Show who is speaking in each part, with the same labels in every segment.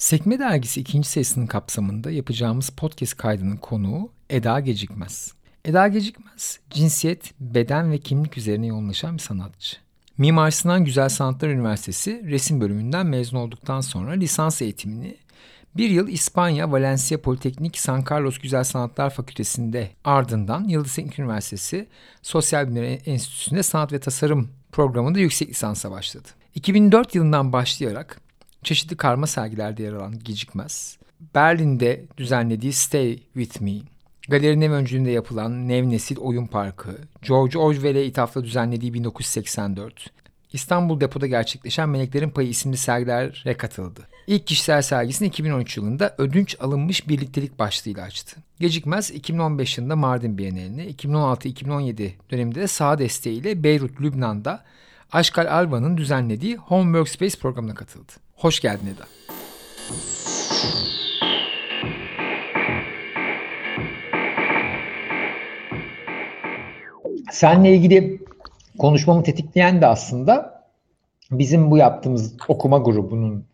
Speaker 1: Sekme Dergisi ikinci sayısının kapsamında yapacağımız podcast kaydının konuğu Eda Gecikmez. Eda Gecikmez, cinsiyet, beden ve kimlik üzerine yoğunlaşan bir sanatçı. Mimar Sinan Güzel Sanatlar Üniversitesi resim bölümünden mezun olduktan sonra lisans eğitimini bir yıl İspanya Valencia Politeknik San Carlos Güzel Sanatlar Fakültesinde ardından Yıldız Teknik Üniversitesi Sosyal Bilimler Enstitüsü'nde sanat ve tasarım programında yüksek lisansa başladı. 2004 yılından başlayarak çeşitli karma sergilerde yer alan Gecikmez, Berlin'de düzenlediği Stay With Me, galerinin öncülüğünde yapılan Nev Nesil Oyun Parkı, George Orwell'e ithafla düzenlediği 1984, İstanbul Depo'da gerçekleşen Meleklerin Payı isimli sergilere katıldı. İlk kişisel sergisini 2013 yılında ödünç alınmış birliktelik başlığıyla açtı. Gecikmez 2015 yılında Mardin Bienalini, 2016-2017 döneminde de sağ desteğiyle Beyrut, Lübnan'da Aşkal Alva'nın düzenlediği Home Workspace programına katıldı. Hoş geldin Eda.
Speaker 2: Seninle ilgili konuşmamı tetikleyen de aslında bizim bu yaptığımız okuma grubunun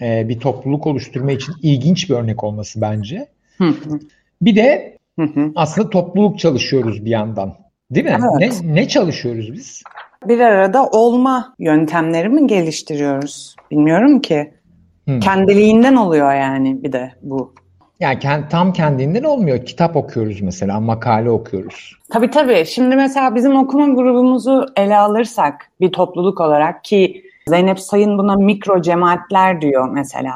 Speaker 2: e, bir topluluk oluşturma için ilginç bir örnek olması bence. Bir de aslında topluluk çalışıyoruz bir yandan. Değil mi? Evet. Ne, ne çalışıyoruz biz?
Speaker 3: Bir arada olma yöntemleri mi geliştiriyoruz? Bilmiyorum ki. Hmm. Kendiliğinden oluyor yani bir de bu.
Speaker 2: Yani tam kendinden olmuyor. Kitap okuyoruz mesela, makale okuyoruz.
Speaker 3: Tabii tabii. Şimdi mesela bizim okuma grubumuzu ele alırsak bir topluluk olarak ki Zeynep Sayın buna mikro cemaatler diyor mesela.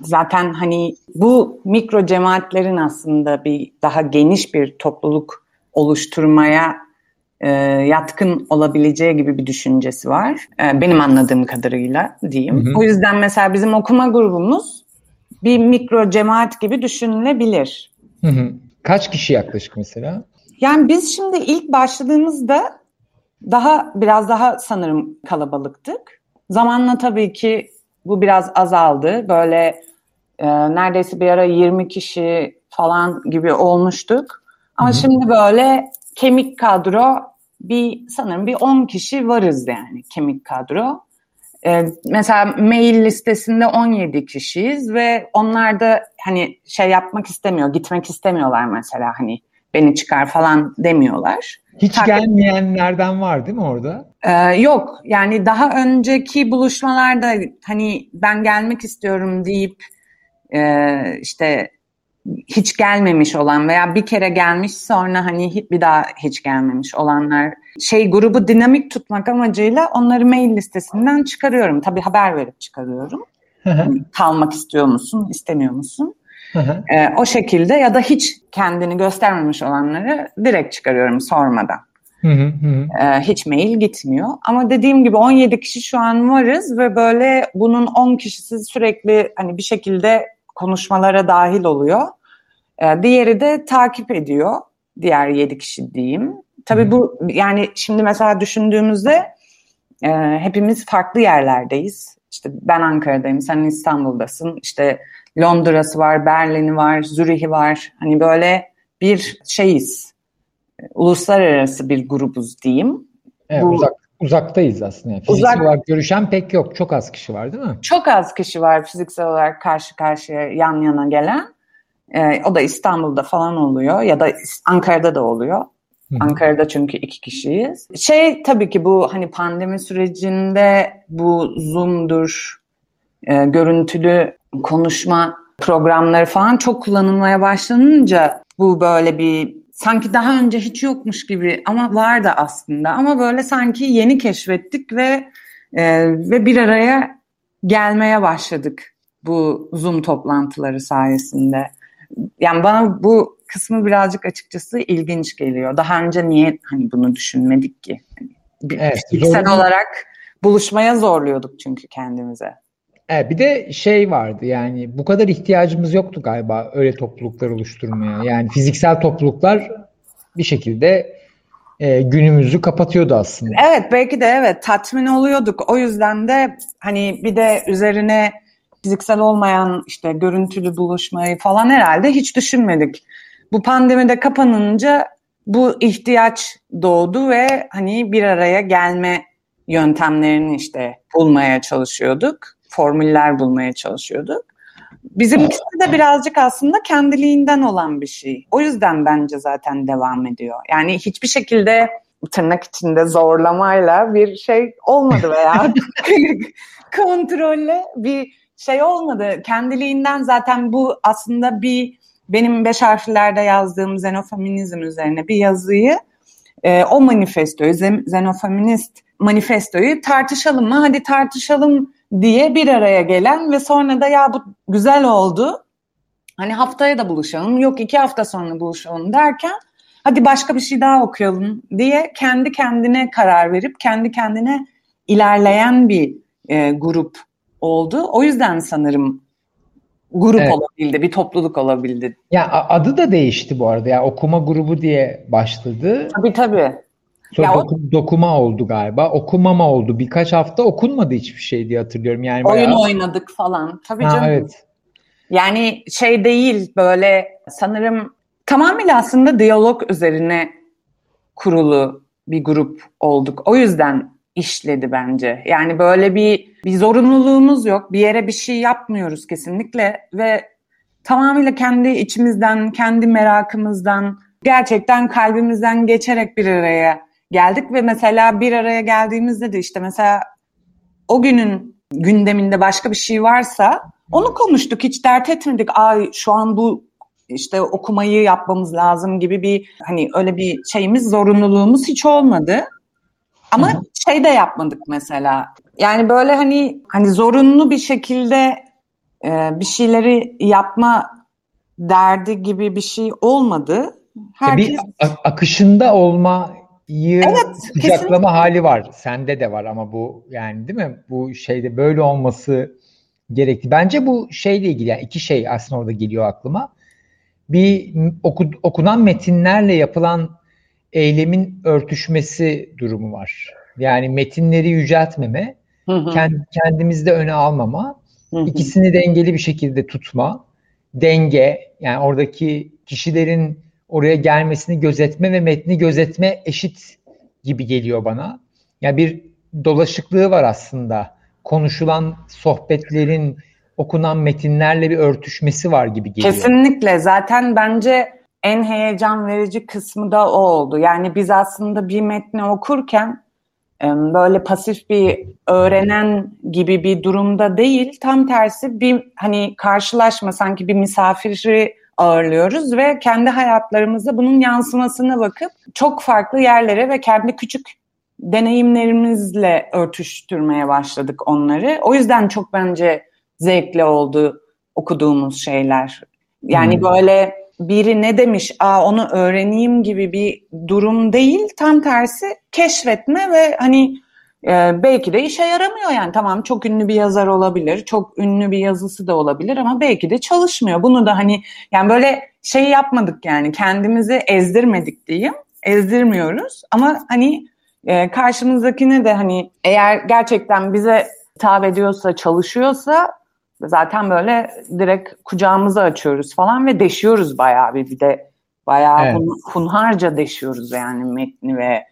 Speaker 3: Zaten hani bu mikro cemaatlerin aslında bir daha geniş bir topluluk oluşturmaya e, yatkın olabileceği gibi bir düşüncesi var. E, benim anladığım kadarıyla diyeyim. Hı hı. O yüzden mesela bizim okuma grubumuz bir mikro cemaat gibi düşünülebilir.
Speaker 2: Hı hı. Kaç kişi yaklaşık mesela?
Speaker 3: Yani biz şimdi ilk başladığımızda daha biraz daha sanırım kalabalıktık. Zamanla tabii ki bu biraz azaldı. Böyle e, neredeyse bir ara 20 kişi falan gibi olmuştuk. Ama Hı-hı. şimdi böyle kemik kadro bir sanırım bir 10 kişi varız yani kemik kadro. Ee, mesela mail listesinde 17 kişiyiz ve onlar da hani şey yapmak istemiyor, gitmek istemiyorlar mesela hani beni çıkar falan demiyorlar.
Speaker 2: Hiç Takip... gelmeyenlerden var değil mi orada?
Speaker 3: Ee, yok yani daha önceki buluşmalarda hani ben gelmek istiyorum deyip e, işte hiç gelmemiş olan veya bir kere gelmiş sonra hani bir daha hiç gelmemiş olanlar şey grubu dinamik tutmak amacıyla onları mail listesinden çıkarıyorum. Tabii haber verip çıkarıyorum. Hani kalmak istiyor musun, istemiyor musun? ee, o şekilde ya da hiç kendini göstermemiş olanları direkt çıkarıyorum sormadan. Ee, hiç mail gitmiyor. Ama dediğim gibi 17 kişi şu an varız ve böyle bunun 10 kişisi sürekli hani bir şekilde konuşmalara dahil oluyor. Ee, diğeri de takip ediyor. Diğer 7 kişi diyeyim. Tabii bu yani şimdi mesela düşündüğümüzde e, hepimiz farklı yerlerdeyiz. İşte ben Ankara'dayım, sen İstanbul'dasın. İşte Londra'sı var, Berlin'i var, Zürih'i var. Hani böyle bir şeyiz. Uluslararası bir grubuz diyeyim.
Speaker 2: Evet, Bu, uzak, uzaktayız aslında. Yani fiziksel uzak, olarak görüşen pek yok. Çok az kişi var değil mi?
Speaker 3: Çok az kişi var fiziksel olarak karşı karşıya yan yana gelen. Ee, o da İstanbul'da falan oluyor ya da Ankara'da da oluyor. Ankara'da çünkü iki kişiyiz. Şey tabii ki bu hani pandemi sürecinde bu Zoom'dur, e, görüntülü konuşma programları falan çok kullanılmaya başlanınca bu böyle bir sanki daha önce hiç yokmuş gibi ama vardı aslında ama böyle sanki yeni keşfettik ve e, ve bir araya gelmeye başladık bu Zoom toplantıları sayesinde. Yani bana bu kısmı birazcık açıkçası ilginç geliyor. Daha önce niye hani bunu düşünmedik ki? evet, fiziksel olarak buluşmaya zorluyorduk çünkü kendimize.
Speaker 2: Evet, bir de şey vardı yani bu kadar ihtiyacımız yoktu galiba öyle topluluklar oluşturmaya. Yani fiziksel topluluklar bir şekilde e, günümüzü kapatıyordu aslında.
Speaker 3: Evet belki de evet tatmin oluyorduk. O yüzden de hani bir de üzerine fiziksel olmayan işte görüntülü buluşmayı falan herhalde hiç düşünmedik. Bu pandemide kapanınca bu ihtiyaç doğdu ve hani bir araya gelme yöntemlerini işte bulmaya çalışıyorduk formüller bulmaya çalışıyorduk. Bizimkisi de birazcık aslında kendiliğinden olan bir şey. O yüzden bence zaten devam ediyor. Yani hiçbir şekilde tırnak içinde zorlamayla bir şey olmadı veya kontrolle bir şey olmadı. Kendiliğinden zaten bu aslında bir benim beş harflerde yazdığım xenofeminizm üzerine bir yazıyı e, o manifestoyu, xenofeminist manifestoyu tartışalım mı? Hadi tartışalım diye bir araya gelen ve sonra da ya bu güzel oldu. Hani haftaya da buluşalım, yok iki hafta sonra buluşalım derken hadi başka bir şey daha okuyalım diye kendi kendine karar verip kendi kendine ilerleyen bir e, grup oldu. O yüzden sanırım grup evet. olabildi, bir topluluk olabildi.
Speaker 2: Ya adı da değişti bu arada. Ya okuma grubu diye başladı.
Speaker 3: Tabii tabii.
Speaker 2: Sonra ya doku, o... dokuma oldu galiba. Okumama oldu. Birkaç hafta okunmadı hiçbir şey diye hatırlıyorum. Yani
Speaker 3: Oyun bayağı... oynadık falan. Tabii ha, canım. Evet. Yani şey değil böyle sanırım tamamıyla aslında diyalog üzerine kurulu bir grup olduk. O yüzden işledi bence. Yani böyle bir bir zorunluluğumuz yok. Bir yere bir şey yapmıyoruz kesinlikle ve tamamıyla kendi içimizden, kendi merakımızdan, gerçekten kalbimizden geçerek bir araya geldik ve mesela bir araya geldiğimizde de işte mesela o günün gündeminde başka bir şey varsa onu konuştuk. Hiç dert etmedik. Ay şu an bu işte okumayı yapmamız lazım gibi bir hani öyle bir şeyimiz zorunluluğumuz hiç olmadı. Ama Hı-hı. şey de yapmadık mesela. Yani böyle hani hani zorunlu bir şekilde e, bir şeyleri yapma derdi gibi bir şey olmadı.
Speaker 2: Herkes... Bir akışında olmayı evet, kesinlikle. hali var. Sende de var ama bu yani değil mi? Bu şeyde böyle olması gerekti. Bence bu şeyle ilgili yani iki şey aslında orada geliyor aklıma. Bir oku, okunan metinlerle yapılan eylemin örtüşmesi durumu var. Yani metinleri yüceltmeme, hı hı. kendimizde öne almama, hı hı. ikisini dengeli bir şekilde tutma, denge yani oradaki kişilerin oraya gelmesini gözetme ve metni gözetme eşit gibi geliyor bana. Yani bir dolaşıklığı var aslında. Konuşulan sohbetlerin okunan metinlerle bir örtüşmesi var gibi geliyor.
Speaker 3: Kesinlikle. Zaten bence en heyecan verici kısmı da o oldu. Yani biz aslında bir metni okurken böyle pasif bir öğrenen gibi bir durumda değil. Tam tersi bir hani karşılaşma sanki bir misafiri ağırlıyoruz ve kendi hayatlarımızda bunun yansımasına bakıp çok farklı yerlere ve kendi küçük deneyimlerimizle örtüştürmeye başladık onları. O yüzden çok bence zevkli oldu okuduğumuz şeyler. Yani hmm. böyle biri ne demiş, aa onu öğreneyim gibi bir durum değil. Tam tersi keşfetme ve hani e, belki de işe yaramıyor yani. Tamam çok ünlü bir yazar olabilir, çok ünlü bir yazısı da olabilir ama belki de çalışmıyor. Bunu da hani yani böyle şey yapmadık yani kendimizi ezdirmedik diyeyim. Ezdirmiyoruz ama hani e, karşımızdakine de hani eğer gerçekten bize hitap ediyorsa, çalışıyorsa zaten böyle direkt kucağımızı açıyoruz falan ve deşiyoruz bayağı bir bir de bayağı evet. hunharca deşiyoruz yani metni ve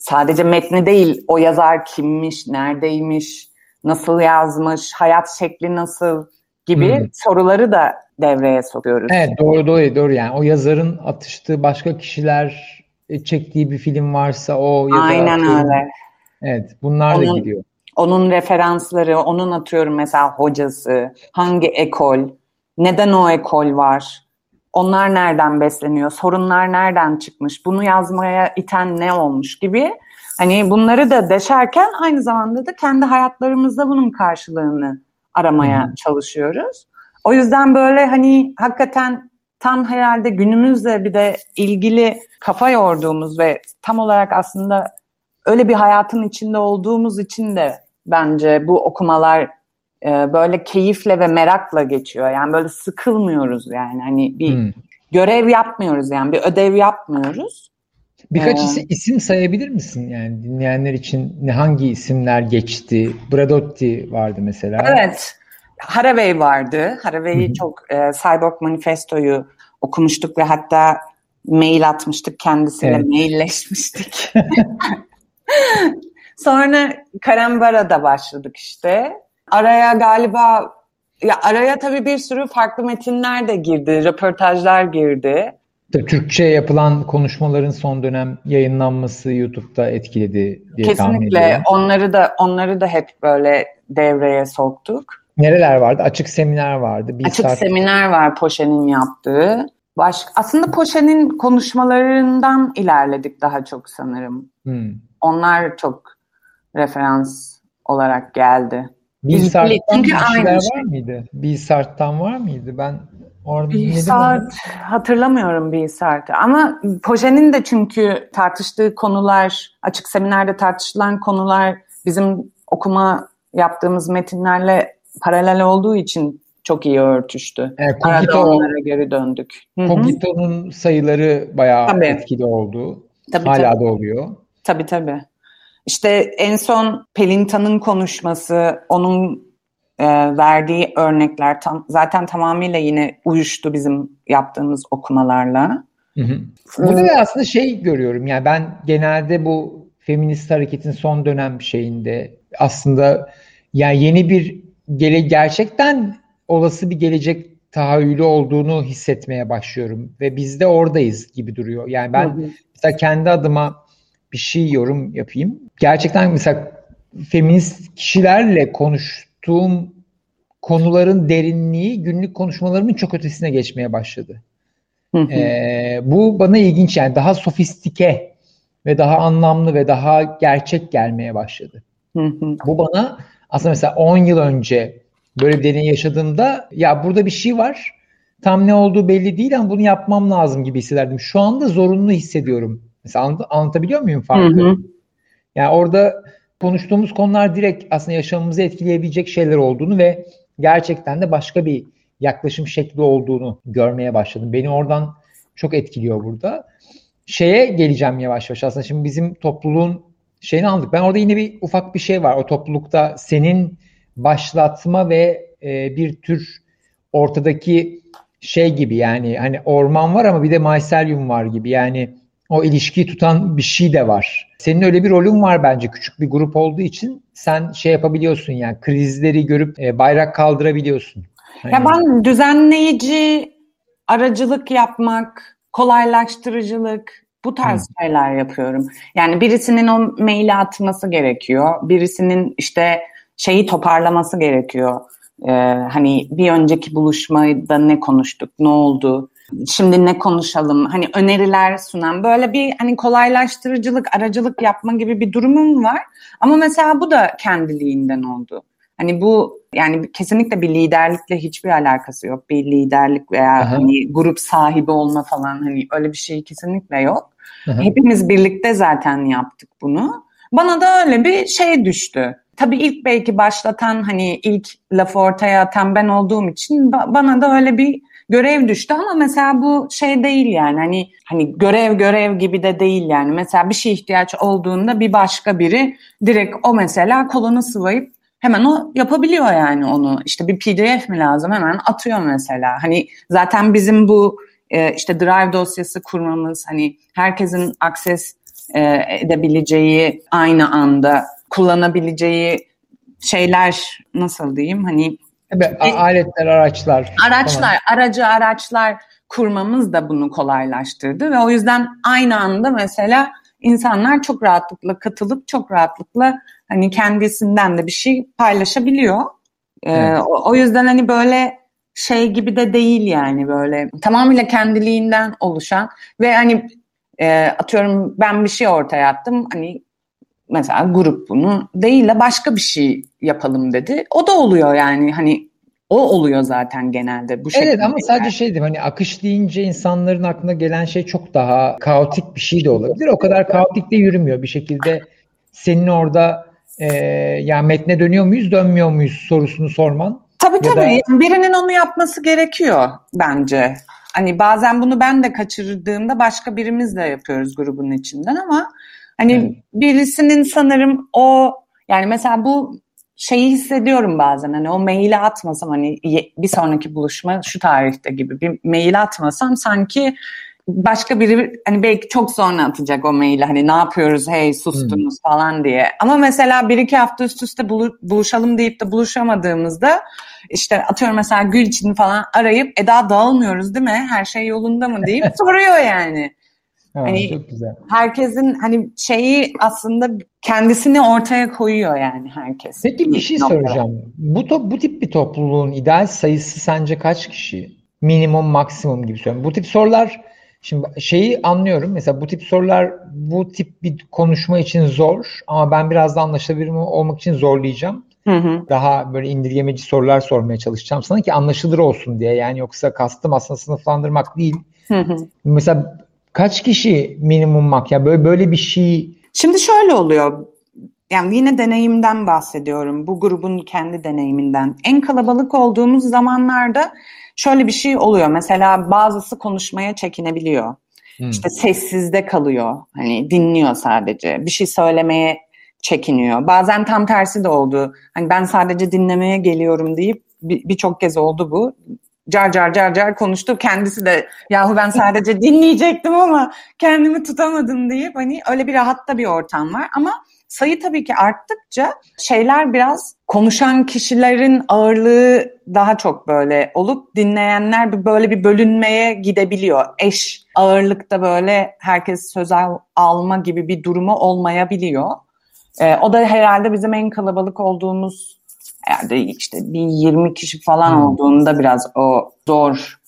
Speaker 3: sadece metni değil o yazar kimmiş, neredeymiş, nasıl yazmış, hayat şekli nasıl gibi hmm. soruları da devreye sokuyoruz.
Speaker 2: Evet doğru doğru doğru yani o yazarın atıştığı başka kişiler e, çektiği bir film varsa o yazar
Speaker 3: Aynen öyle.
Speaker 2: Evet bunlar Onun, da gidiyor
Speaker 3: onun referansları, onun atıyorum mesela hocası, hangi ekol, neden o ekol var, onlar nereden besleniyor, sorunlar nereden çıkmış, bunu yazmaya iten ne olmuş gibi. Hani bunları da deşerken aynı zamanda da kendi hayatlarımızda bunun karşılığını aramaya hmm. çalışıyoruz. O yüzden böyle hani hakikaten tam herhalde günümüzle bir de ilgili kafa yorduğumuz ve tam olarak aslında öyle bir hayatın içinde olduğumuz için de bence bu okumalar e, böyle keyifle ve merakla geçiyor. Yani böyle sıkılmıyoruz yani hani bir hmm. görev yapmıyoruz yani bir ödev yapmıyoruz.
Speaker 2: Birkaç ee, isim, isim sayabilir misin yani dinleyenler için ne hangi isimler geçti? Bradotti vardı mesela.
Speaker 3: Evet. Haraway vardı. Haraway'i çok e, Cyborg Manifesto'yu okumuştuk ve hatta mail atmıştık kendisine evet. mailleşmiştik. Sonra Karambara'da başladık işte. Araya galiba ya araya tabii bir sürü farklı metinler de girdi, röportajlar girdi.
Speaker 2: Türkçe yapılan konuşmaların son dönem yayınlanması YouTube'da etkiledi diye
Speaker 3: Kesinlikle onları da onları da hep böyle devreye soktuk.
Speaker 2: Nereler vardı? Açık seminer vardı.
Speaker 3: Bir Açık saat... seminer var Poşe'nin yaptığı. Baş... Aslında Poşe'nin konuşmalarından ilerledik daha çok sanırım. Hmm. Onlar çok referans olarak geldi.
Speaker 2: Bilsart'tan bir şeyler var şey. mıydı? Bilsart'tan var mıydı? Ben
Speaker 3: orada Bilsart hatırlamıyorum Bilsart'ı ama Poje'nin de çünkü tartıştığı konular, açık seminerde tartışılan konular bizim okuma yaptığımız metinlerle paralel olduğu için çok iyi örtüştü.
Speaker 2: Evet, onlara geri döndük. Cogito'nun sayıları bayağı tabii. etkili oldu. Tabii, Hala tabii. da oluyor.
Speaker 3: Tabii tabii. İşte en son Pelinta'nın konuşması, onun e, verdiği örnekler tam, zaten tamamıyla yine uyuştu bizim yaptığımız okumalarla.
Speaker 2: Hı hı. Burada da aslında şey görüyorum yani ben genelde bu feminist hareketin son dönem şeyinde aslında yani yeni bir gele gerçekten olası bir gelecek tahayyülü olduğunu hissetmeye başlıyorum ve biz de oradayız gibi duruyor. Yani ben hı hı. mesela kendi adıma bir şey yorum yapayım. Gerçekten mesela feminist kişilerle konuştuğum konuların derinliği günlük konuşmalarımın çok ötesine geçmeye başladı. ee, bu bana ilginç yani daha sofistike ve daha anlamlı ve daha gerçek gelmeye başladı. bu bana aslında mesela 10 yıl önce böyle bir deney yaşadığımda ya burada bir şey var tam ne olduğu belli değil ama bunu yapmam lazım gibi hissederdim. Şu anda zorunlu hissediyorum Mesela anlat, anlatabiliyor muyum farkı? Hı hı. Yani orada konuştuğumuz konular direkt aslında yaşamımızı etkileyebilecek şeyler olduğunu ve gerçekten de başka bir yaklaşım şekli olduğunu görmeye başladım. Beni oradan çok etkiliyor burada. Şeye geleceğim yavaş yavaş aslında şimdi bizim topluluğun şeyini aldık. Ben orada yine bir ufak bir şey var. O toplulukta senin başlatma ve e, bir tür ortadaki şey gibi yani hani orman var ama bir de mycelium var gibi. Yani o ilişkiyi tutan bir şey de var. Senin öyle bir rolün var bence küçük bir grup olduğu için sen şey yapabiliyorsun yani krizleri görüp e, bayrak kaldırabiliyorsun.
Speaker 3: Hani... Ya ben düzenleyici aracılık yapmak, kolaylaştırıcılık bu tarz hmm. şeyler yapıyorum. Yani birisinin o maili atması gerekiyor. Birisinin işte şeyi toparlaması gerekiyor. Ee, hani bir önceki buluşmada ne konuştuk, ne oldu? Şimdi ne konuşalım hani öneriler sunan böyle bir hani kolaylaştırıcılık aracılık yapma gibi bir durumum var ama mesela bu da kendiliğinden oldu. Hani bu yani kesinlikle bir liderlikle hiçbir alakası yok. Bir liderlik veya Aha. hani grup sahibi olma falan hani öyle bir şey kesinlikle yok. Aha. Hepimiz birlikte zaten yaptık bunu. Bana da öyle bir şey düştü. Tabii ilk belki başlatan hani ilk lafı ortaya atan ben olduğum için bana da öyle bir görev düştü ama mesela bu şey değil yani. Hani hani görev görev gibi de değil yani. Mesela bir şey ihtiyaç olduğunda bir başka biri direkt o mesela kolunu sıvayıp hemen o yapabiliyor yani onu. İşte bir pdf mi lazım? Hemen atıyor mesela. Hani zaten bizim bu e, işte drive dosyası kurmamız hani herkesin akses e, edebileceği aynı anda kullanabileceği şeyler nasıl diyeyim? Hani
Speaker 2: Evet, aletler, araçlar.
Speaker 3: Araçlar, falan. aracı araçlar kurmamız da bunu kolaylaştırdı ve o yüzden aynı anda mesela insanlar çok rahatlıkla katılıp çok rahatlıkla hani kendisinden de bir şey paylaşabiliyor. Ee, evet. o, o yüzden hani böyle şey gibi de değil yani böyle tamamıyla kendiliğinden oluşan ve hani e, atıyorum ben bir şey ortaya attım hani mesela grup bunu değil de başka bir şey yapalım dedi. O da oluyor yani hani o oluyor zaten genelde bu şekilde.
Speaker 2: Evet ama sadece şey diyeyim hani akış deyince insanların aklına gelen şey çok daha kaotik bir şey de olabilir. O kadar kaotik de yürümüyor bir şekilde. Senin orada e, yani metne dönüyor muyuz dönmüyor muyuz sorusunu sorman.
Speaker 3: Tabii tabii da... birinin onu yapması gerekiyor bence. Hani bazen bunu ben de kaçırdığımda başka birimizle yapıyoruz grubun içinden ama Hani evet. birisinin sanırım o yani mesela bu şeyi hissediyorum bazen hani o maili atmasam hani bir sonraki buluşma şu tarihte gibi bir mail atmasam sanki başka biri hani belki çok sonra atacak o maili hani ne yapıyoruz hey sustunuz hmm. falan diye. Ama mesela bir iki hafta üst üste buluşalım deyip de buluşamadığımızda işte atıyorum mesela Gül için falan arayıp Eda dağılmıyoruz değil mi? Her şey yolunda mı deyip soruyor yani.
Speaker 2: Ha, hani çok güzel.
Speaker 3: Herkesin hani şeyi aslında kendisini ortaya koyuyor yani herkes.
Speaker 2: Peki bir şey soracağım. Bu top, bu tip bir topluluğun ideal sayısı sence kaç kişi? Minimum, maksimum gibi söylüyorum. Bu tip sorular Şimdi şeyi anlıyorum. Mesela bu tip sorular bu tip bir konuşma için zor ama ben biraz da anlaşılabilir olmak için zorlayacağım. Hı hı. Daha böyle indirgemeci sorular sormaya çalışacağım sana ki anlaşılır olsun diye. Yani yoksa kastım aslında sınıflandırmak değil. Hı hı. Mesela kaç kişi minimum mak ya böyle böyle bir şey
Speaker 3: Şimdi şöyle oluyor. Yani yine deneyimden bahsediyorum. Bu grubun kendi deneyiminden. En kalabalık olduğumuz zamanlarda şöyle bir şey oluyor. Mesela bazısı konuşmaya çekinebiliyor. Hmm. İşte sessizde kalıyor. Hani dinliyor sadece. Bir şey söylemeye çekiniyor. Bazen tam tersi de oldu. Hani ben sadece dinlemeye geliyorum deyip birçok bir kez oldu bu. Car car car car konuştu. Kendisi de yahu ben sadece dinleyecektim ama kendimi tutamadım deyip hani öyle bir rahatta bir ortam var. Ama sayı tabii ki arttıkça şeyler biraz konuşan kişilerin ağırlığı daha çok böyle olup dinleyenler böyle bir bölünmeye gidebiliyor. Eş ağırlıkta böyle herkes söz alma gibi bir durumu olmayabiliyor. Ee, o da herhalde bizim en kalabalık olduğumuz yani işte bir 20 kişi falan hmm. olduğunda biraz o zor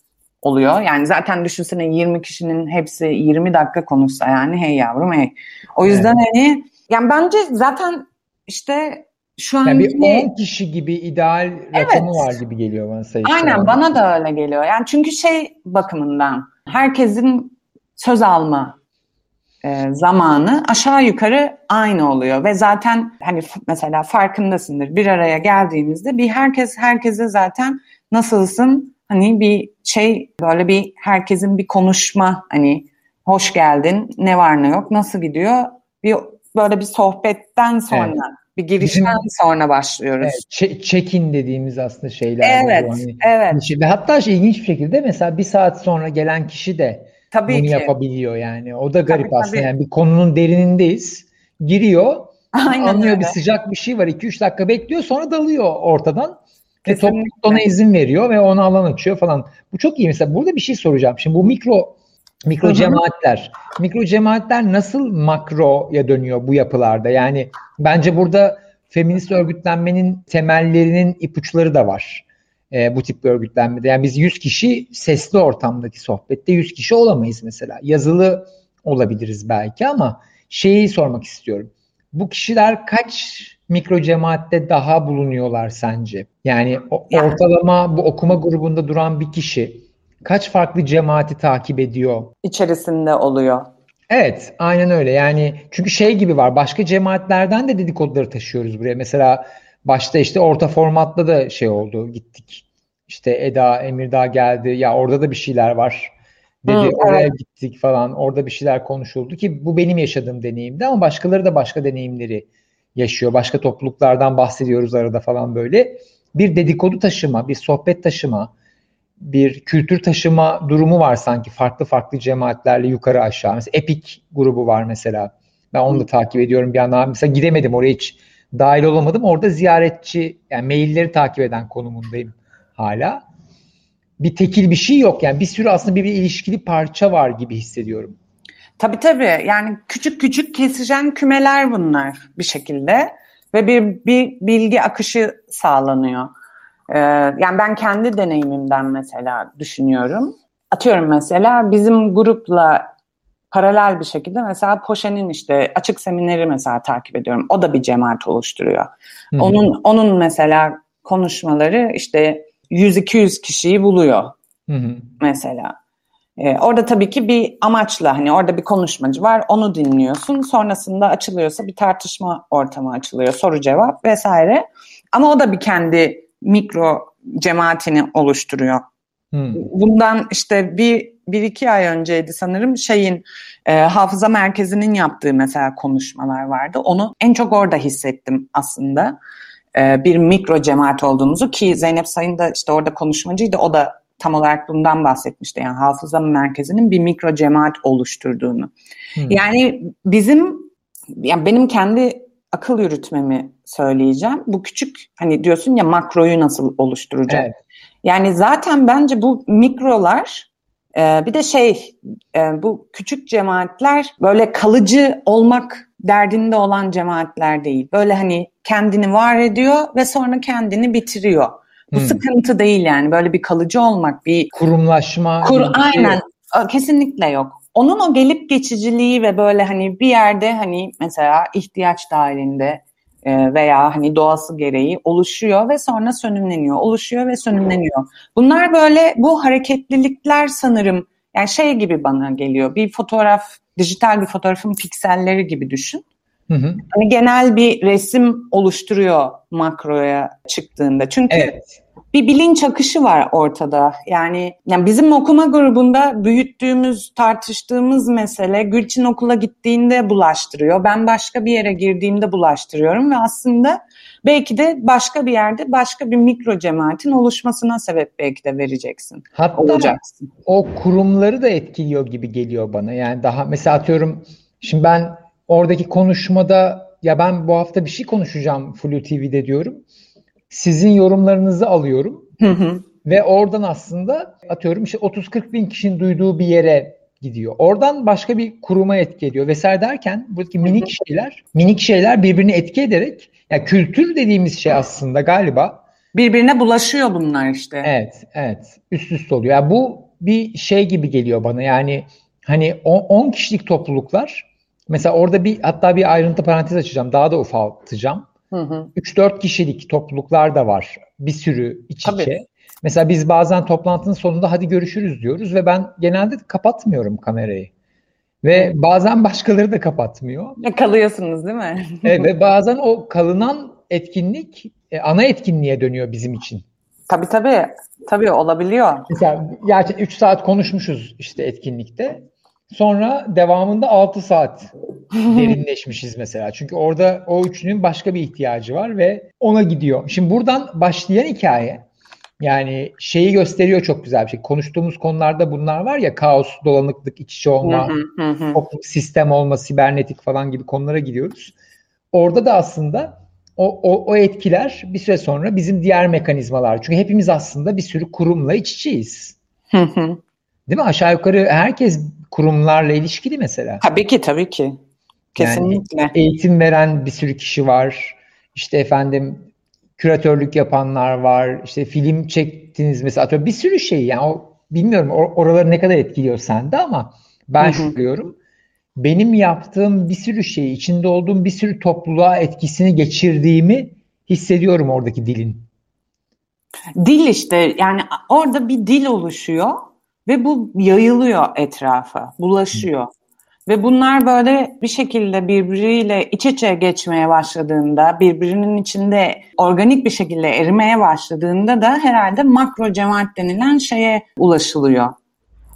Speaker 3: oluyor. Yani zaten düşünsene 20 kişinin hepsi 20 dakika konuşsa yani hey yavrum hey. O yüzden evet. hani yani bence zaten işte şu an yani
Speaker 2: bir 10 kişi gibi ideal rakamı evet. var gibi geliyor bana sayısı.
Speaker 3: Aynen bana da öyle geliyor. Yani çünkü şey bakımından herkesin söz alma e, zamanı aşağı yukarı aynı oluyor ve zaten hani mesela farkındasındır bir araya geldiğimizde bir herkes herkese zaten nasılsın hani bir şey böyle bir herkesin bir konuşma hani hoş geldin ne var ne yok nasıl gidiyor bir böyle bir sohbetten sonra evet. bir girişten Bizim, sonra başlıyoruz.
Speaker 2: Evet, check-in dediğimiz aslında şeyler.
Speaker 3: Evet, hani, evet.
Speaker 2: Ve hatta şey, ilginç bir şekilde mesela bir saat sonra gelen kişi de tabii bunu ki. yapabiliyor yani. O da garip tabii, aslında. Tabii. Yani bir konunun derinindeyiz. Giriyor, Aynen anlıyor öyle. bir sıcak bir şey var. 2-3 dakika bekliyor sonra dalıyor ortadan. Kesinlikle. Ve topluluk ona izin veriyor ve ona alan açıyor falan. Bu çok iyi. Mesela burada bir şey soracağım. Şimdi bu mikro Mikro hı cemaatler. Mikro cemaatler nasıl makroya dönüyor bu yapılarda? Yani bence burada feminist örgütlenmenin temellerinin ipuçları da var. E, bu tip bir örgütlenmede. Yani biz 100 kişi sesli ortamdaki sohbette 100 kişi olamayız mesela. Yazılı olabiliriz belki ama şeyi sormak istiyorum. Bu kişiler kaç mikro cemaatte daha bulunuyorlar sence? Yani ortalama bu okuma grubunda duran bir kişi kaç farklı cemaati takip ediyor?
Speaker 3: İçerisinde oluyor.
Speaker 2: Evet, aynen öyle. Yani çünkü şey gibi var. Başka cemaatlerden de dedikoduları taşıyoruz buraya. Mesela başta işte orta formatta da şey oldu. Gittik. İşte Eda Emirdağ geldi. Ya orada da bir şeyler var. Dedi Hı, oraya evet. gittik falan. Orada bir şeyler konuşuldu ki bu benim yaşadığım deneyimdi ama başkaları da başka deneyimleri yaşıyor. Başka topluluklardan bahsediyoruz arada falan böyle. Bir dedikodu taşıma, bir sohbet taşıma, bir kültür taşıma durumu var sanki farklı farklı cemaatlerle yukarı aşağı. Mesela Epic grubu var mesela. Ben onu da takip ediyorum bir yandan. Mesela gidemedim oraya hiç dahil olamadım. Orada ziyaretçi yani mailleri takip eden konumundayım hala. Bir tekil bir şey yok yani bir sürü aslında bir, bir ilişkili parça var gibi hissediyorum.
Speaker 3: Tabii tabii yani küçük küçük kesişen kümeler bunlar bir şekilde ve bir, bir bilgi akışı sağlanıyor. Ee, yani ben kendi deneyimimden mesela düşünüyorum. Atıyorum mesela bizim grupla paralel bir şekilde mesela Poşe'nin işte açık semineri mesela takip ediyorum. O da bir cemaat oluşturuyor. Hı-hı. Onun onun mesela konuşmaları işte 100-200 kişiyi buluyor Hı-hı. mesela. Ee, orada tabii ki bir amaçla hani orada bir konuşmacı var onu dinliyorsun. Sonrasında açılıyorsa bir tartışma ortamı açılıyor. Soru cevap vesaire. Ama o da bir kendi mikro cemaatini oluşturuyor. Hmm. Bundan işte bir, bir iki ay önceydi sanırım şeyin e, hafıza merkezinin yaptığı mesela konuşmalar vardı. Onu en çok orada hissettim aslında. E, bir mikro cemaat olduğumuzu ki Zeynep Sayın da işte orada konuşmacıydı. O da tam olarak bundan bahsetmişti. Yani hafıza merkezinin bir mikro cemaat oluşturduğunu. Hmm. Yani bizim yani benim kendi akıl yürütmemi söyleyeceğim. Bu küçük hani diyorsun ya makroyu nasıl oluşturacak? Evet. Yani zaten bence bu mikrolar e, bir de şey e, bu küçük cemaatler böyle kalıcı olmak derdinde olan cemaatler değil. Böyle hani kendini var ediyor ve sonra kendini bitiriyor. Bu hmm. sıkıntı değil yani böyle bir kalıcı olmak, bir
Speaker 2: kurumlaşma.
Speaker 3: Kur, aynen şey kesinlikle yok. Onun o gelip geçiciliği ve böyle hani bir yerde hani mesela ihtiyaç dahilinde veya hani doğası gereği oluşuyor ve sonra sönümleniyor, oluşuyor ve sönümleniyor. Bunlar böyle bu hareketlilikler sanırım yani şey gibi bana geliyor. Bir fotoğraf, dijital bir fotoğrafın pikselleri gibi düşün. Hı hı. Hani genel bir resim oluşturuyor makroya çıktığında. Çünkü evet. Bir bilinç akışı var ortada. Yani, yani bizim okuma grubunda büyüttüğümüz, tartıştığımız mesele Gülçin okula gittiğinde bulaştırıyor. Ben başka bir yere girdiğimde bulaştırıyorum ve aslında belki de başka bir yerde başka bir mikro cemaatin oluşmasına sebep belki de vereceksin.
Speaker 2: Hatta olacaksın. o kurumları da etkiliyor gibi geliyor bana. Yani daha mesela atıyorum şimdi ben oradaki konuşmada ya ben bu hafta bir şey konuşacağım Flu TV'de diyorum. Sizin yorumlarınızı alıyorum. Hı hı. Ve oradan aslında atıyorum işte 30-40 bin kişinin duyduğu bir yere gidiyor. Oradan başka bir kuruma etki ediyor vesaire derken buradaki minik şeyler, minik şeyler birbirini etki ederek yani kültür dediğimiz şey aslında galiba
Speaker 3: birbirine bulaşıyor bunlar işte.
Speaker 2: Evet, evet. Üst üste oluyor. Yani bu bir şey gibi geliyor bana. Yani hani 10 kişilik topluluklar Mesela orada bir hatta bir ayrıntı parantez açacağım. Daha da ufaltacağım. 3-4 kişilik topluluklar da var. Bir sürü iç Tabii. içe. Mesela biz bazen toplantının sonunda hadi görüşürüz diyoruz ve ben genelde kapatmıyorum kamerayı. Ve bazen başkaları da kapatmıyor.
Speaker 3: Kalıyorsunuz değil mi?
Speaker 2: evet, ve bazen o kalınan etkinlik e, ana etkinliğe dönüyor bizim için.
Speaker 3: Tabii tabii. Tabii olabiliyor.
Speaker 2: Mesela gerçekten 3 saat konuşmuşuz işte etkinlikte. Sonra devamında 6 saat derinleşmişiz mesela. Çünkü orada o üçünün başka bir ihtiyacı var ve ona gidiyor. Şimdi buradan başlayan hikaye yani şeyi gösteriyor çok güzel bir şey. Konuştuğumuz konularda bunlar var ya kaos, dolanıklık, iç içe olma, sistem olma, sibernetik falan gibi konulara gidiyoruz. Orada da aslında o, o, o etkiler bir süre sonra bizim diğer mekanizmalar. Çünkü hepimiz aslında bir sürü kurumla iç içeyiz. Değil mi? Aşağı yukarı herkes kurumlarla ilişkili mesela.
Speaker 3: Tabii ki tabii ki. Kesinlikle.
Speaker 2: Yani eğitim veren bir sürü kişi var. İşte efendim küratörlük yapanlar var. İşte film çektiniz mesela. Bir sürü şey yani o bilmiyorum or- oraları ne kadar etkiliyor sende ama ben şu diyorum. Benim yaptığım bir sürü şeyi, içinde olduğum bir sürü topluluğa etkisini geçirdiğimi hissediyorum oradaki dilin.
Speaker 3: Dil işte yani orada bir dil oluşuyor ve bu yayılıyor etrafa, bulaşıyor. Ve bunlar böyle bir şekilde birbiriyle iç içe geçmeye başladığında, birbirinin içinde organik bir şekilde erimeye başladığında da herhalde makro cemaat denilen şeye ulaşılıyor.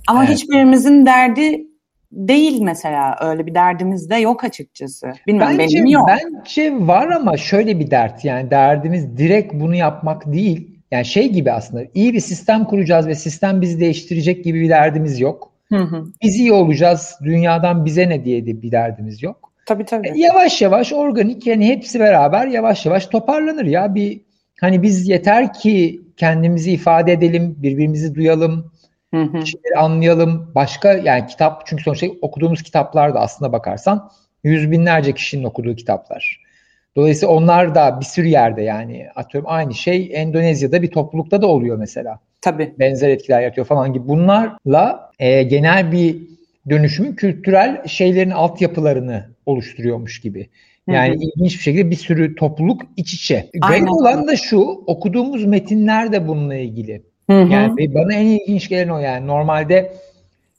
Speaker 3: Ama evet. hiçbirimizin derdi değil mesela öyle bir derdimiz de yok açıkçası. Bilmiyorum bence, benim yok.
Speaker 2: Bence var ama şöyle bir dert yani derdimiz direkt bunu yapmak değil yani şey gibi aslında iyi bir sistem kuracağız ve sistem bizi değiştirecek gibi bir derdimiz yok. Hı hı. Biz iyi olacağız, dünyadan bize ne diye de bir derdimiz yok.
Speaker 3: Tabii tabii.
Speaker 2: E, yavaş yavaş organik yani hepsi beraber yavaş yavaş toparlanır ya. Bir hani biz yeter ki kendimizi ifade edelim, birbirimizi duyalım, hı hı. anlayalım. Başka yani kitap çünkü sonuçta okuduğumuz kitaplar da aslında bakarsan yüz binlerce kişinin okuduğu kitaplar. Dolayısıyla onlar da bir sürü yerde yani atıyorum aynı şey Endonezya'da bir toplulukta da oluyor mesela.
Speaker 3: Tabii.
Speaker 2: Benzer etkiler yaratıyor falan gibi. Bunlarla e, genel bir dönüşümün kültürel şeylerin altyapılarını oluşturuyormuş gibi. Yani Hı-hı. ilginç bir şekilde bir sürü topluluk iç içe. Garip olan da şu okuduğumuz metinler de bununla ilgili. Hı-hı. Yani bana en ilginç gelen o yani normalde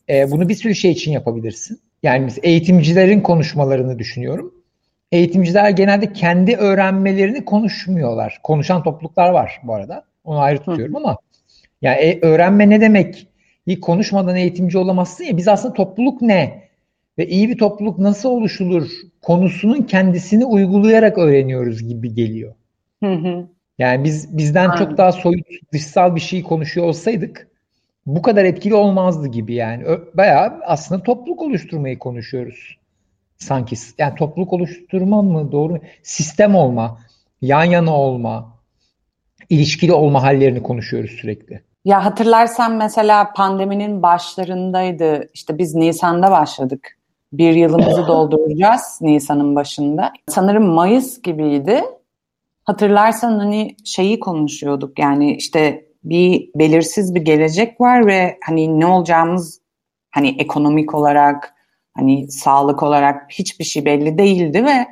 Speaker 2: e, bunu bir sürü şey için yapabilirsin. Yani eğitimcilerin konuşmalarını düşünüyorum eğitimciler genelde kendi öğrenmelerini konuşmuyorlar. Konuşan topluluklar var bu arada. Onu ayrı tutuyorum Hı. ama yani e, öğrenme ne demek? İyi konuşmadan eğitimci olamazsın ya. Biz aslında topluluk ne? Ve iyi bir topluluk nasıl oluşulur? Konusunun kendisini uygulayarak öğreniyoruz gibi geliyor. Hı hı. Yani biz bizden Aynen. çok daha soyut dışsal bir şey konuşuyor olsaydık bu kadar etkili olmazdı gibi yani. Bayağı aslında topluluk oluşturmayı konuşuyoruz. Sanki yani topluluk oluşturma mı doğru sistem olma, yan yana olma, ilişkili olma hallerini konuşuyoruz sürekli.
Speaker 3: Ya hatırlarsan mesela pandeminin başlarındaydı. İşte biz Nisan'da başladık. Bir yılımızı dolduracağız Nisan'ın başında. Sanırım Mayıs gibiydi. Hatırlarsan hani şeyi konuşuyorduk yani işte bir belirsiz bir gelecek var ve hani ne olacağımız hani ekonomik olarak hani sağlık olarak hiçbir şey belli değildi ve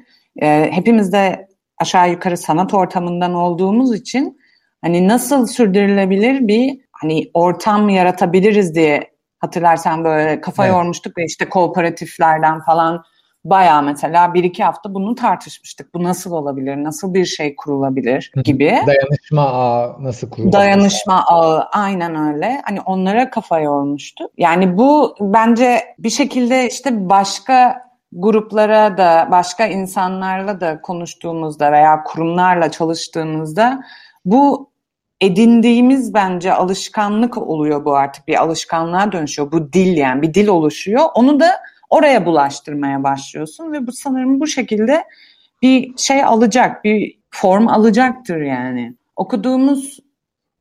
Speaker 3: e, hepimiz de aşağı yukarı sanat ortamından olduğumuz için hani nasıl sürdürülebilir bir hani ortam yaratabiliriz diye hatırlarsan böyle kafa evet. yormuştuk ve işte kooperatiflerden falan bayağı mesela bir iki hafta bunu tartışmıştık. Bu nasıl olabilir? Nasıl bir şey kurulabilir gibi.
Speaker 2: Dayanışma ağı nasıl kurulabilir?
Speaker 3: Dayanışma ağı aynen öyle. Hani onlara kafa yormuştu. Yani bu bence bir şekilde işte başka gruplara da başka insanlarla da konuştuğumuzda veya kurumlarla çalıştığımızda bu edindiğimiz bence alışkanlık oluyor bu artık bir alışkanlığa dönüşüyor. Bu dil yani bir dil oluşuyor. Onu da oraya bulaştırmaya başlıyorsun ve bu sanırım bu şekilde bir şey alacak, bir form alacaktır yani. Okuduğumuz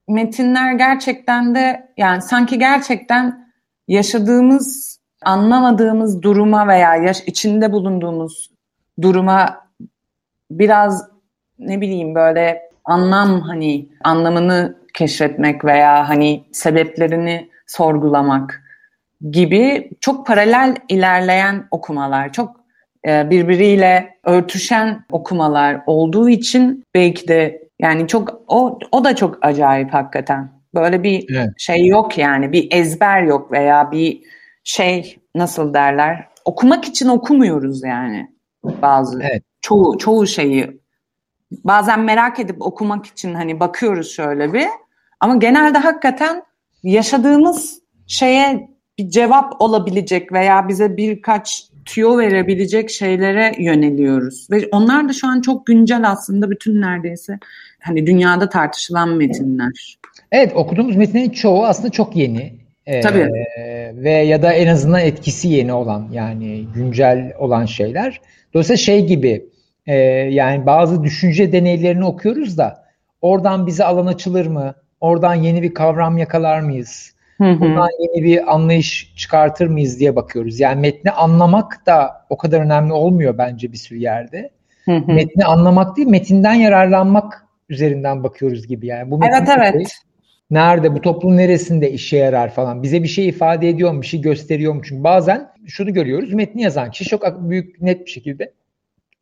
Speaker 3: metinler gerçekten de yani sanki gerçekten yaşadığımız, anlamadığımız duruma veya yaş içinde bulunduğumuz duruma biraz ne bileyim böyle anlam hani anlamını keşfetmek veya hani sebeplerini sorgulamak gibi çok paralel ilerleyen okumalar, çok e, birbiriyle örtüşen okumalar olduğu için belki de yani çok o o da çok acayip hakikaten. Böyle bir evet. şey yok yani bir ezber yok veya bir şey nasıl derler okumak için okumuyoruz yani bazı evet. çoğu çoğu şeyi bazen merak edip okumak için hani bakıyoruz şöyle bir ama genelde hakikaten yaşadığımız şeye bir cevap olabilecek veya bize birkaç tüyo verebilecek şeylere yöneliyoruz. Ve onlar da şu an çok güncel aslında bütün neredeyse hani dünyada tartışılan metinler.
Speaker 2: Evet okuduğumuz metnin çoğu aslında çok yeni.
Speaker 3: Ee, Tabii.
Speaker 2: Ve ya da en azından etkisi yeni olan yani güncel olan şeyler. Dolayısıyla şey gibi e, yani bazı düşünce deneylerini okuyoruz da oradan bize alan açılır mı? Oradan yeni bir kavram yakalar mıyız? Bundan yeni bir anlayış çıkartır mıyız diye bakıyoruz. Yani metni anlamak da o kadar önemli olmuyor bence bir sürü yerde. Hı hı. Metni anlamak değil, metinden yararlanmak üzerinden bakıyoruz gibi yani.
Speaker 3: Bu evet evet.
Speaker 2: Nerede, bu toplum neresinde işe yarar falan. Bize bir şey ifade ediyor mu, bir şey gösteriyor mu? Çünkü bazen şunu görüyoruz, metni yazan kişi çok büyük, net bir şekilde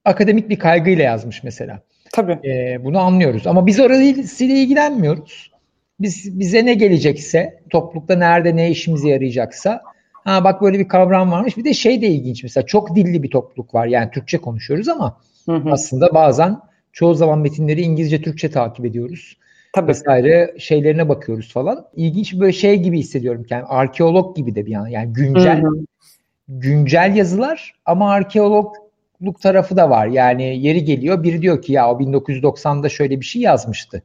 Speaker 2: akademik bir kaygıyla yazmış mesela.
Speaker 3: Tabii.
Speaker 2: Ee, bunu anlıyoruz. Ama biz orasıyla ilgilenmiyoruz. Biz bize ne gelecekse, toplulukta nerede ne işimize yarayacaksa ha bak böyle bir kavram varmış. Bir de şey de ilginç mesela çok dilli bir topluluk var. Yani Türkçe konuşuyoruz ama hı hı. aslında bazen çoğu zaman metinleri İngilizce, Türkçe takip ediyoruz. Tabii. Vesaire şeylerine bakıyoruz falan. İlginç böyle şey gibi hissediyorum yani arkeolog gibi de bir yana. Yani güncel hı hı. güncel yazılar ama arkeologluk tarafı da var. Yani yeri geliyor biri diyor ki ya o 1990'da şöyle bir şey yazmıştı.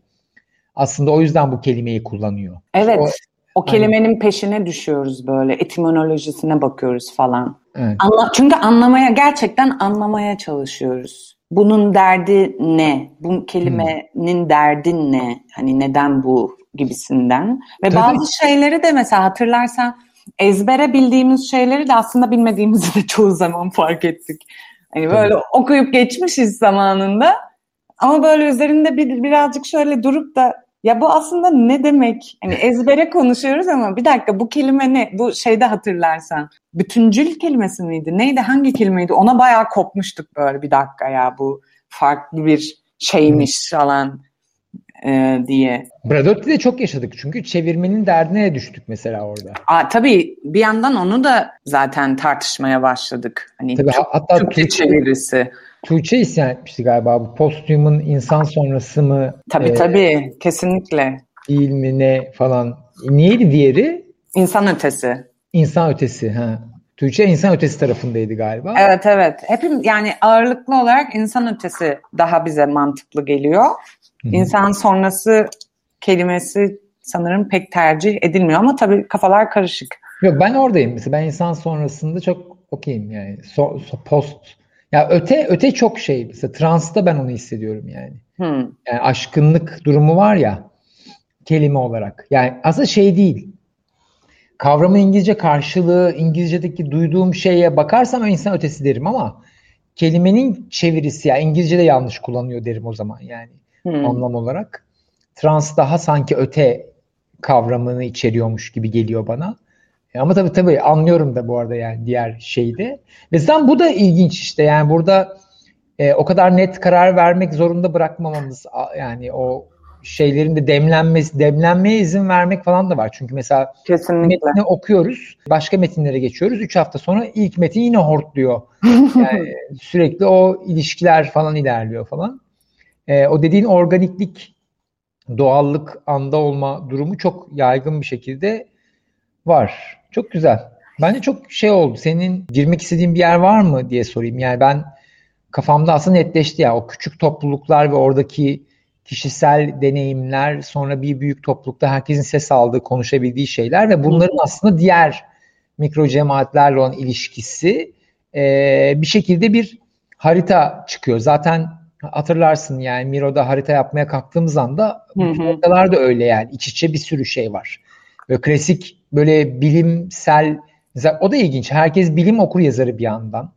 Speaker 2: Aslında o yüzden bu kelimeyi kullanıyor.
Speaker 3: Evet. O, o kelimenin hani... peşine düşüyoruz böyle. Etimolojisine bakıyoruz falan. Evet. Anla, çünkü anlamaya gerçekten anlamaya çalışıyoruz. Bunun derdi ne? Bu kelimenin hmm. derdi ne? Hani neden bu gibisinden. Ve Tabii. bazı şeyleri de mesela hatırlarsan ezbere bildiğimiz şeyleri de aslında bilmediğimizi de çoğu zaman fark ettik. Hani böyle Tabii. okuyup geçmişiz zamanında. Ama böyle üzerinde bir, birazcık şöyle durup da ya bu aslında ne demek? Hani ezbere konuşuyoruz ama bir dakika bu kelime ne? Bu şeyde hatırlarsan. Bütüncül kelimesi miydi? Neydi? Hangi kelimeydi? Ona bayağı kopmuştuk böyle bir dakika ya bu farklı bir şeymiş falan e, diye.
Speaker 2: Bradotti'de çok yaşadık çünkü çevirmenin derdine düştük mesela orada.
Speaker 3: Aa, tabii bir yandan onu da zaten tartışmaya başladık. Hani tabii, hatta Türkçe çevirisi.
Speaker 2: Tuğçe isyan etmişti galiba. Bu postyumun insan sonrası mı?
Speaker 3: Tabii e, tabii. Kesinlikle.
Speaker 2: Değil mi ne falan. E, neydi diğeri?
Speaker 3: İnsan ötesi.
Speaker 2: İnsan ötesi. Ha. Tuğçe insan ötesi tarafındaydı galiba.
Speaker 3: Evet evet. Hepim yani ağırlıklı olarak insan ötesi daha bize mantıklı geliyor. Hı-hı. İnsan sonrası kelimesi sanırım pek tercih edilmiyor ama tabii kafalar karışık.
Speaker 2: Yok ben oradayım mesela ben insan sonrasında çok okeyim yani so, so, post ya öte öte çok şey mesela transta ben onu hissediyorum yani. Hmm. Yani aşkınlık durumu var ya kelime olarak. Yani aslında şey değil. Kavramın İngilizce karşılığı, İngilizce'deki duyduğum şeye bakarsam o insan ötesi derim ama kelimenin çevirisi ya yani İngilizce'de yanlış kullanıyor derim o zaman yani hmm. anlam olarak. Trans daha sanki öte kavramını içeriyormuş gibi geliyor bana. Ama tabii tabii anlıyorum da bu arada yani diğer şeyde. Ve zaten bu da ilginç işte yani burada e, o kadar net karar vermek zorunda bırakmamamız yani o şeylerin de demlenmesi, demlenmeye izin vermek falan da var. Çünkü mesela Kesinlikle. metni okuyoruz, başka metinlere geçiyoruz. Üç hafta sonra ilk metin yine hortluyor. Yani sürekli o ilişkiler falan ilerliyor falan. E, o dediğin organiklik, doğallık, anda olma durumu çok yaygın bir şekilde var. Çok güzel. Bence çok şey oldu. Senin girmek istediğin bir yer var mı diye sorayım. Yani ben kafamda aslında netleşti ya. O küçük topluluklar ve oradaki kişisel deneyimler, sonra bir büyük toplulukta herkesin ses aldığı, konuşabildiği şeyler ve bunların aslında diğer mikro cemaatlerle olan ilişkisi e, bir şekilde bir harita çıkıyor. Zaten hatırlarsın yani Miro'da harita yapmaya kalktığımız anda haritalar da öyle yani iç içe bir sürü şey var. Böyle klasik böyle bilimsel o da ilginç. Herkes bilim okur yazarı bir yandan.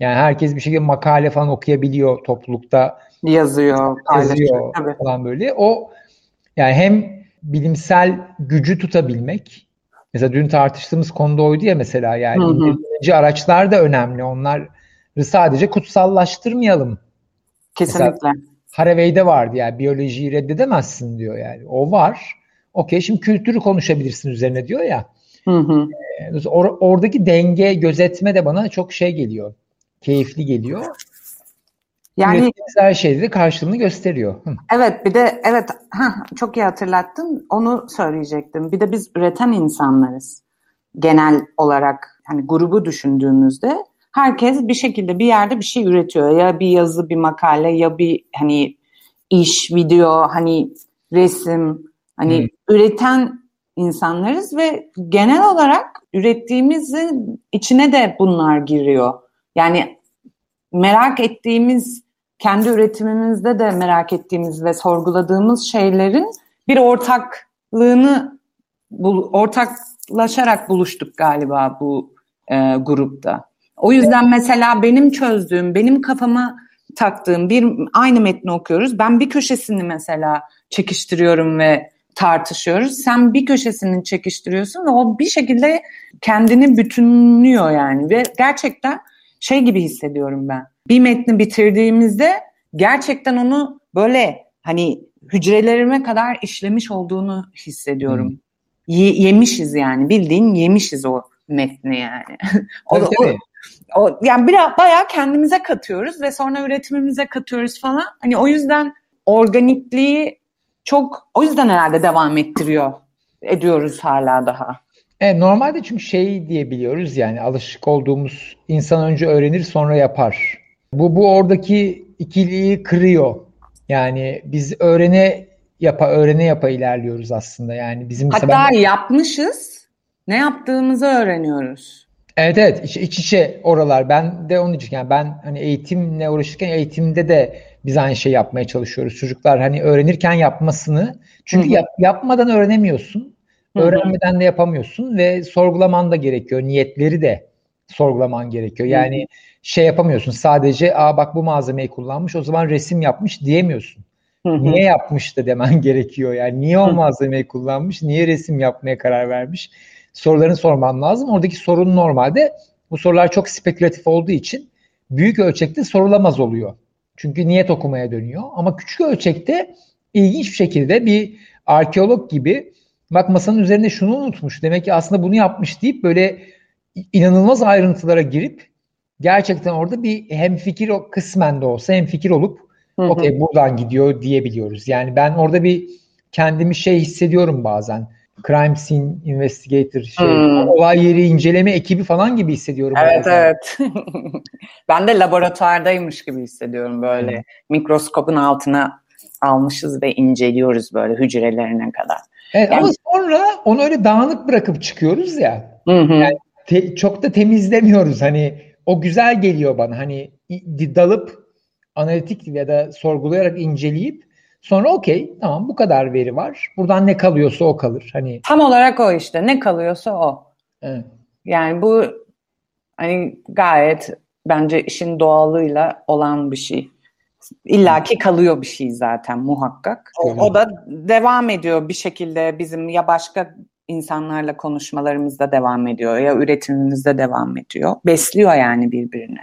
Speaker 2: Yani herkes bir şekilde makale falan okuyabiliyor toplulukta.
Speaker 3: Yazıyor,
Speaker 2: yazıyor tabii. falan böyle. O yani hem bilimsel gücü tutabilmek. Mesela dün tartıştığımız konuda oydu ya mesela yani hı araçlar da önemli. Onlar sadece kutsallaştırmayalım.
Speaker 3: Kesinlikle. Mesela
Speaker 2: Haraway'de vardı yani biyolojiyi reddedemezsin diyor yani. O var. Okey şimdi kültürü konuşabilirsin üzerine diyor ya. Hı hı. Ee, or, oradaki denge gözetme de bana çok şey geliyor. Keyifli geliyor. Yani her şeyde de karşılığını gösteriyor. Hı.
Speaker 3: Evet bir de evet heh, çok iyi hatırlattın. Onu söyleyecektim. Bir de biz üreten insanlarız. Genel olarak hani grubu düşündüğümüzde herkes bir şekilde bir yerde bir şey üretiyor. Ya bir yazı, bir makale ya bir hani iş, video, hani resim, hani hmm. üreten insanlarız ve genel olarak ürettiğimizin içine de bunlar giriyor. Yani merak ettiğimiz, kendi üretimimizde de merak ettiğimiz ve sorguladığımız şeylerin bir ortaklığını ortaklaşarak buluştuk galiba bu e, grupta. O yüzden mesela benim çözdüğüm, benim kafama taktığım bir aynı metni okuyoruz. Ben bir köşesini mesela çekiştiriyorum ve tartışıyoruz. Sen bir köşesini çekiştiriyorsun ve o bir şekilde kendini bütünlüyor yani ve gerçekten şey gibi hissediyorum ben. Bir metni bitirdiğimizde gerçekten onu böyle hani hücrelerime kadar işlemiş olduğunu hissediyorum. Hmm. Ye, yemişiz yani bildiğin yemişiz o metni yani. o, o, o, yani biraz bayağı kendimize katıyoruz ve sonra üretimimize katıyoruz falan. Hani o yüzden organikliği çok o yüzden herhalde devam ettiriyor ediyoruz hala daha.
Speaker 2: Evet, normalde çünkü şey diyebiliyoruz yani alışık olduğumuz insan önce öğrenir sonra yapar. Bu bu oradaki ikiliği kırıyor. Yani biz öğrene yapa öğrene yapa ilerliyoruz aslında. Yani bizim
Speaker 3: Hatta ben... yapmışız. Ne yaptığımızı öğreniyoruz.
Speaker 2: Evet evet iç, iç içe oralar. Ben de onun için yani ben hani eğitimle uğraşırken eğitimde de biz aynı şey yapmaya çalışıyoruz. Çocuklar hani öğrenirken yapmasını çünkü yap, yapmadan öğrenemiyorsun. Öğrenmeden de yapamıyorsun ve sorgulaman da gerekiyor. Niyetleri de sorgulaman gerekiyor. Yani şey yapamıyorsun. Sadece aa bak bu malzemeyi kullanmış o zaman resim yapmış diyemiyorsun. Niye yapmış da demen gerekiyor. Yani niye o malzemeyi kullanmış? Niye resim yapmaya karar vermiş? Sorularını sorman lazım. Oradaki sorun normalde bu sorular çok spekülatif olduğu için büyük ölçekte sorulamaz oluyor. Çünkü niyet okumaya dönüyor. Ama küçük ölçekte ilginç bir şekilde bir arkeolog gibi bak masanın üzerinde şunu unutmuş. Demek ki aslında bunu yapmış deyip böyle inanılmaz ayrıntılara girip gerçekten orada bir hem fikir kısmen de olsa hem fikir olup okey buradan gidiyor diyebiliyoruz. Yani ben orada bir kendimi şey hissediyorum bazen. Crime Scene Investigator şey, hmm. olay yeri inceleme ekibi falan gibi hissediyorum.
Speaker 3: Evet bazen. evet. ben de laboratuvardaymış gibi hissediyorum böyle. Hmm. Mikroskopun altına almışız ve inceliyoruz böyle hücrelerine kadar.
Speaker 2: Evet, yani, ama sonra onu öyle dağınık bırakıp çıkıyoruz ya. Hı hı. Yani te, çok da temizlemiyoruz. Hani o güzel geliyor bana. Hani dalıp analitik ya da sorgulayarak inceleyip sonra okey tamam bu kadar veri var. Buradan ne kalıyorsa o kalır. Hani
Speaker 3: tam olarak o işte. Ne kalıyorsa o. Evet. Yani bu hani gayet bence işin doğalıyla olan bir şey. İlla ki kalıyor bir şey zaten muhakkak. O, o da devam ediyor bir şekilde bizim ya başka insanlarla konuşmalarımızda devam ediyor ya üretimimizde devam ediyor. Besliyor yani birbirini.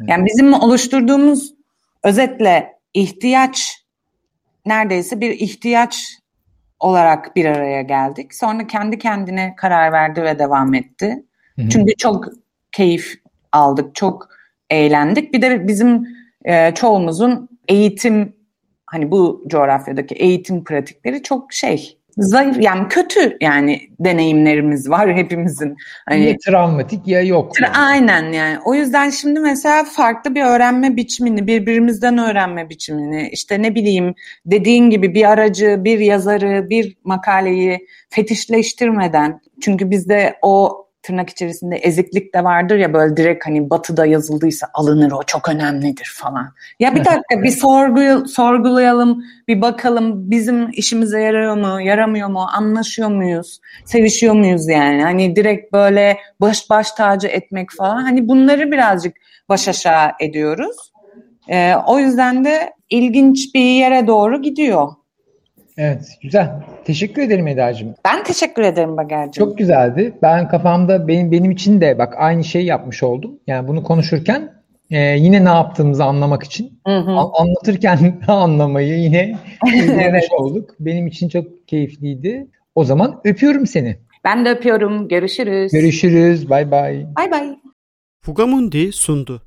Speaker 3: Yani bizim oluşturduğumuz özetle ihtiyaç neredeyse bir ihtiyaç olarak bir araya geldik. Sonra kendi kendine karar verdi ve devam etti. Hı-hı. Çünkü çok keyif aldık, çok eğlendik. Bir de bizim e, çoğumuzun eğitim hani bu coğrafyadaki eğitim pratikleri çok şey zayıf yani kötü yani deneyimlerimiz var hepimizin. Hani,
Speaker 2: ya travmatik ya yok.
Speaker 3: Yani. Aynen yani. O yüzden şimdi mesela farklı bir öğrenme biçimini, birbirimizden öğrenme biçimini, işte ne bileyim dediğin gibi bir aracı, bir yazarı, bir makaleyi fetişleştirmeden çünkü bizde o tırnak içerisinde eziklik de vardır ya böyle direkt hani batıda yazıldıysa alınır o çok önemlidir falan. Ya bir dakika bir sorgu, sorgulayalım bir bakalım bizim işimize yarıyor mu yaramıyor mu anlaşıyor muyuz sevişiyor muyuz yani hani direkt böyle baş baş tacı etmek falan hani bunları birazcık baş aşağı ediyoruz. Ee, o yüzden de ilginç bir yere doğru gidiyor.
Speaker 2: Evet güzel. Teşekkür ederim Eda'cığım.
Speaker 3: Ben teşekkür ederim Bager'cim.
Speaker 2: Çok güzeldi. Ben kafamda benim benim için de bak aynı şeyi yapmış oldum. Yani bunu konuşurken e, yine ne yaptığımızı anlamak için hı hı. anlatırken anlamayı yine evet. olduk. Benim için çok keyifliydi. O zaman öpüyorum seni.
Speaker 3: Ben de öpüyorum. Görüşürüz.
Speaker 2: Görüşürüz. Bay bay.
Speaker 3: Bay bay.
Speaker 4: Fugamundi sundu.